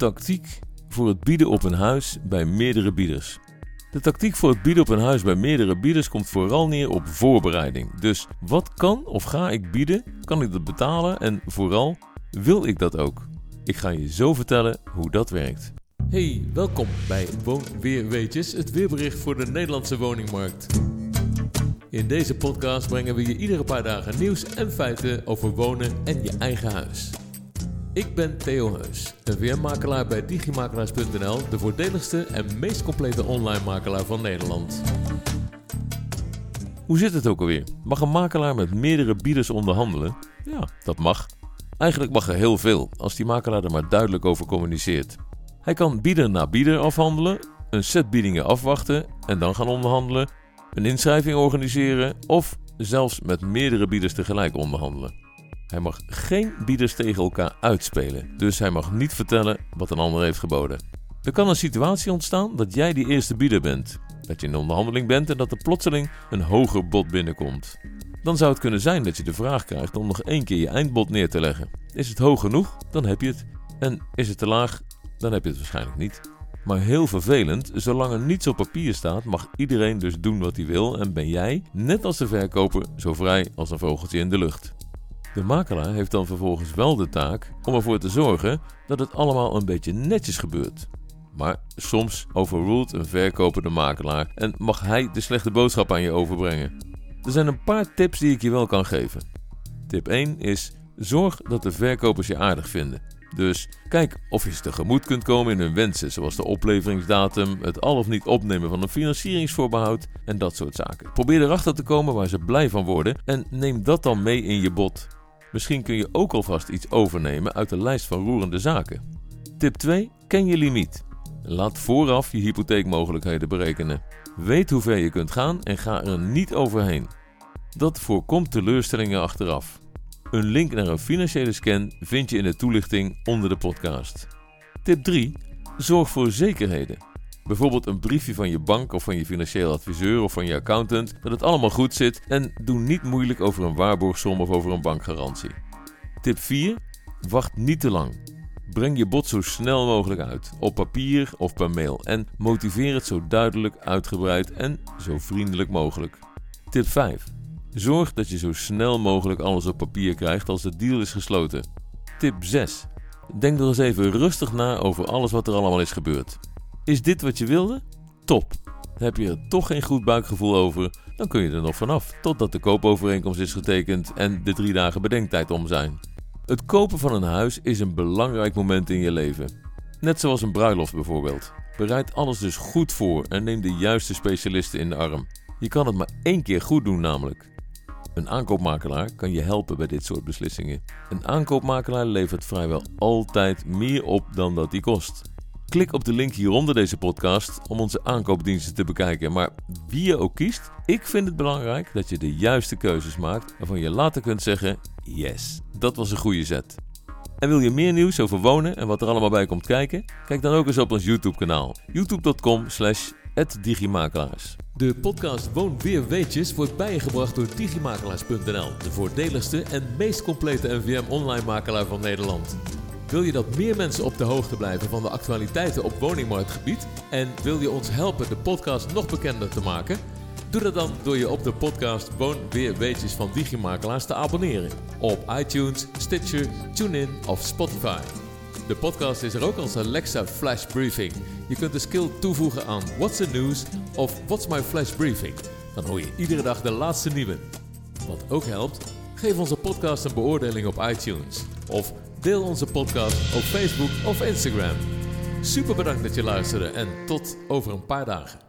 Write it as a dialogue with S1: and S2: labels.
S1: tactiek voor het bieden op een huis bij meerdere bieders. De tactiek voor het bieden op een huis bij meerdere bieders komt vooral neer op voorbereiding. Dus wat kan of ga ik bieden? Kan ik dat betalen? En vooral, wil ik dat ook? Ik ga je zo vertellen hoe dat werkt. Hey, welkom bij Woon Weer Weetjes, het weerbericht voor de Nederlandse woningmarkt. In deze podcast brengen we je iedere paar dagen nieuws en feiten over wonen en je eigen huis. Ik ben Theo Heus, een VM-makelaar bij digimakelaars.nl, de voordeligste en meest complete online makelaar van Nederland. Hoe zit het ook alweer? Mag een makelaar met meerdere bieders onderhandelen? Ja, dat mag. Eigenlijk mag er heel veel, als die makelaar er maar duidelijk over communiceert. Hij kan bieder na bieder afhandelen, een set biedingen afwachten en dan gaan onderhandelen, een inschrijving organiseren of zelfs met meerdere bieders tegelijk onderhandelen. Hij mag geen bieders tegen elkaar uitspelen, dus hij mag niet vertellen wat een ander heeft geboden. Er kan een situatie ontstaan dat jij die eerste bieder bent, dat je in onderhandeling bent en dat er plotseling een hoger bod binnenkomt. Dan zou het kunnen zijn dat je de vraag krijgt om nog één keer je eindbod neer te leggen. Is het hoog genoeg? Dan heb je het. En is het te laag? Dan heb je het waarschijnlijk niet. Maar heel vervelend, zolang er niets op papier staat, mag iedereen dus doen wat hij wil en ben jij, net als de verkoper, zo vrij als een vogeltje in de lucht. De makelaar heeft dan vervolgens wel de taak om ervoor te zorgen dat het allemaal een beetje netjes gebeurt. Maar soms overrult een verkopende makelaar en mag hij de slechte boodschap aan je overbrengen. Er zijn een paar tips die ik je wel kan geven. Tip 1 is: zorg dat de verkopers je aardig vinden. Dus kijk of je ze tegemoet kunt komen in hun wensen, zoals de opleveringsdatum, het al of niet opnemen van een financieringsvoorbehoud en dat soort zaken. Probeer erachter te komen waar ze blij van worden en neem dat dan mee in je bod. Misschien kun je ook alvast iets overnemen uit de lijst van roerende zaken. Tip 2. Ken je limiet. Laat vooraf je hypotheekmogelijkheden berekenen. Weet hoe ver je kunt gaan en ga er niet overheen. Dat voorkomt teleurstellingen achteraf. Een link naar een financiële scan vind je in de toelichting onder de podcast. Tip 3. Zorg voor zekerheden. Bijvoorbeeld een briefje van je bank of van je financieel adviseur of van je accountant dat het allemaal goed zit en doe niet moeilijk over een waarborgsom of over een bankgarantie. Tip 4. Wacht niet te lang. Breng je bod zo snel mogelijk uit, op papier of per mail en motiveer het zo duidelijk, uitgebreid en zo vriendelijk mogelijk. Tip 5. Zorg dat je zo snel mogelijk alles op papier krijgt als de deal is gesloten. Tip 6. Denk er eens even rustig na over alles wat er allemaal is gebeurd. Is dit wat je wilde? Top. Heb je er toch geen goed buikgevoel over, dan kun je er nog vanaf totdat de koopovereenkomst is getekend en de drie dagen bedenktijd om zijn. Het kopen van een huis is een belangrijk moment in je leven. Net zoals een bruiloft bijvoorbeeld. Bereid alles dus goed voor en neem de juiste specialisten in de arm. Je kan het maar één keer goed doen namelijk. Een aankoopmakelaar kan je helpen bij dit soort beslissingen. Een aankoopmakelaar levert vrijwel altijd meer op dan dat die kost. Klik op de link hieronder deze podcast om onze aankoopdiensten te bekijken. Maar wie je ook kiest, ik vind het belangrijk dat je de juiste keuzes maakt waarvan je later kunt zeggen: yes, dat was een goede zet. En wil je meer nieuws over wonen en wat er allemaal bij komt kijken? Kijk dan ook eens op ons YouTube-kanaal: youtube.com/slash digimakelaars. De podcast Woon Weer Weetjes wordt bijgebracht door digimakelaars.nl, de voordeligste en meest complete NVM online makelaar van Nederland. Wil je dat meer mensen op de hoogte blijven van de actualiteiten op woningmarktgebied? En wil je ons helpen de podcast nog bekender te maken? Doe dat dan door je op de podcast Woon Weer Weetjes van Digimakelaars te abonneren. Op iTunes, Stitcher, TuneIn of Spotify. De podcast is er ook als Alexa Flash Briefing. Je kunt de skill toevoegen aan What's the News of What's My Flash Briefing. Dan hoor je iedere dag de laatste nieuwe. Wat ook helpt, geef onze podcast een beoordeling op iTunes. Of Deel onze podcast op Facebook of Instagram. Super bedankt dat je luisterde en tot over een paar dagen.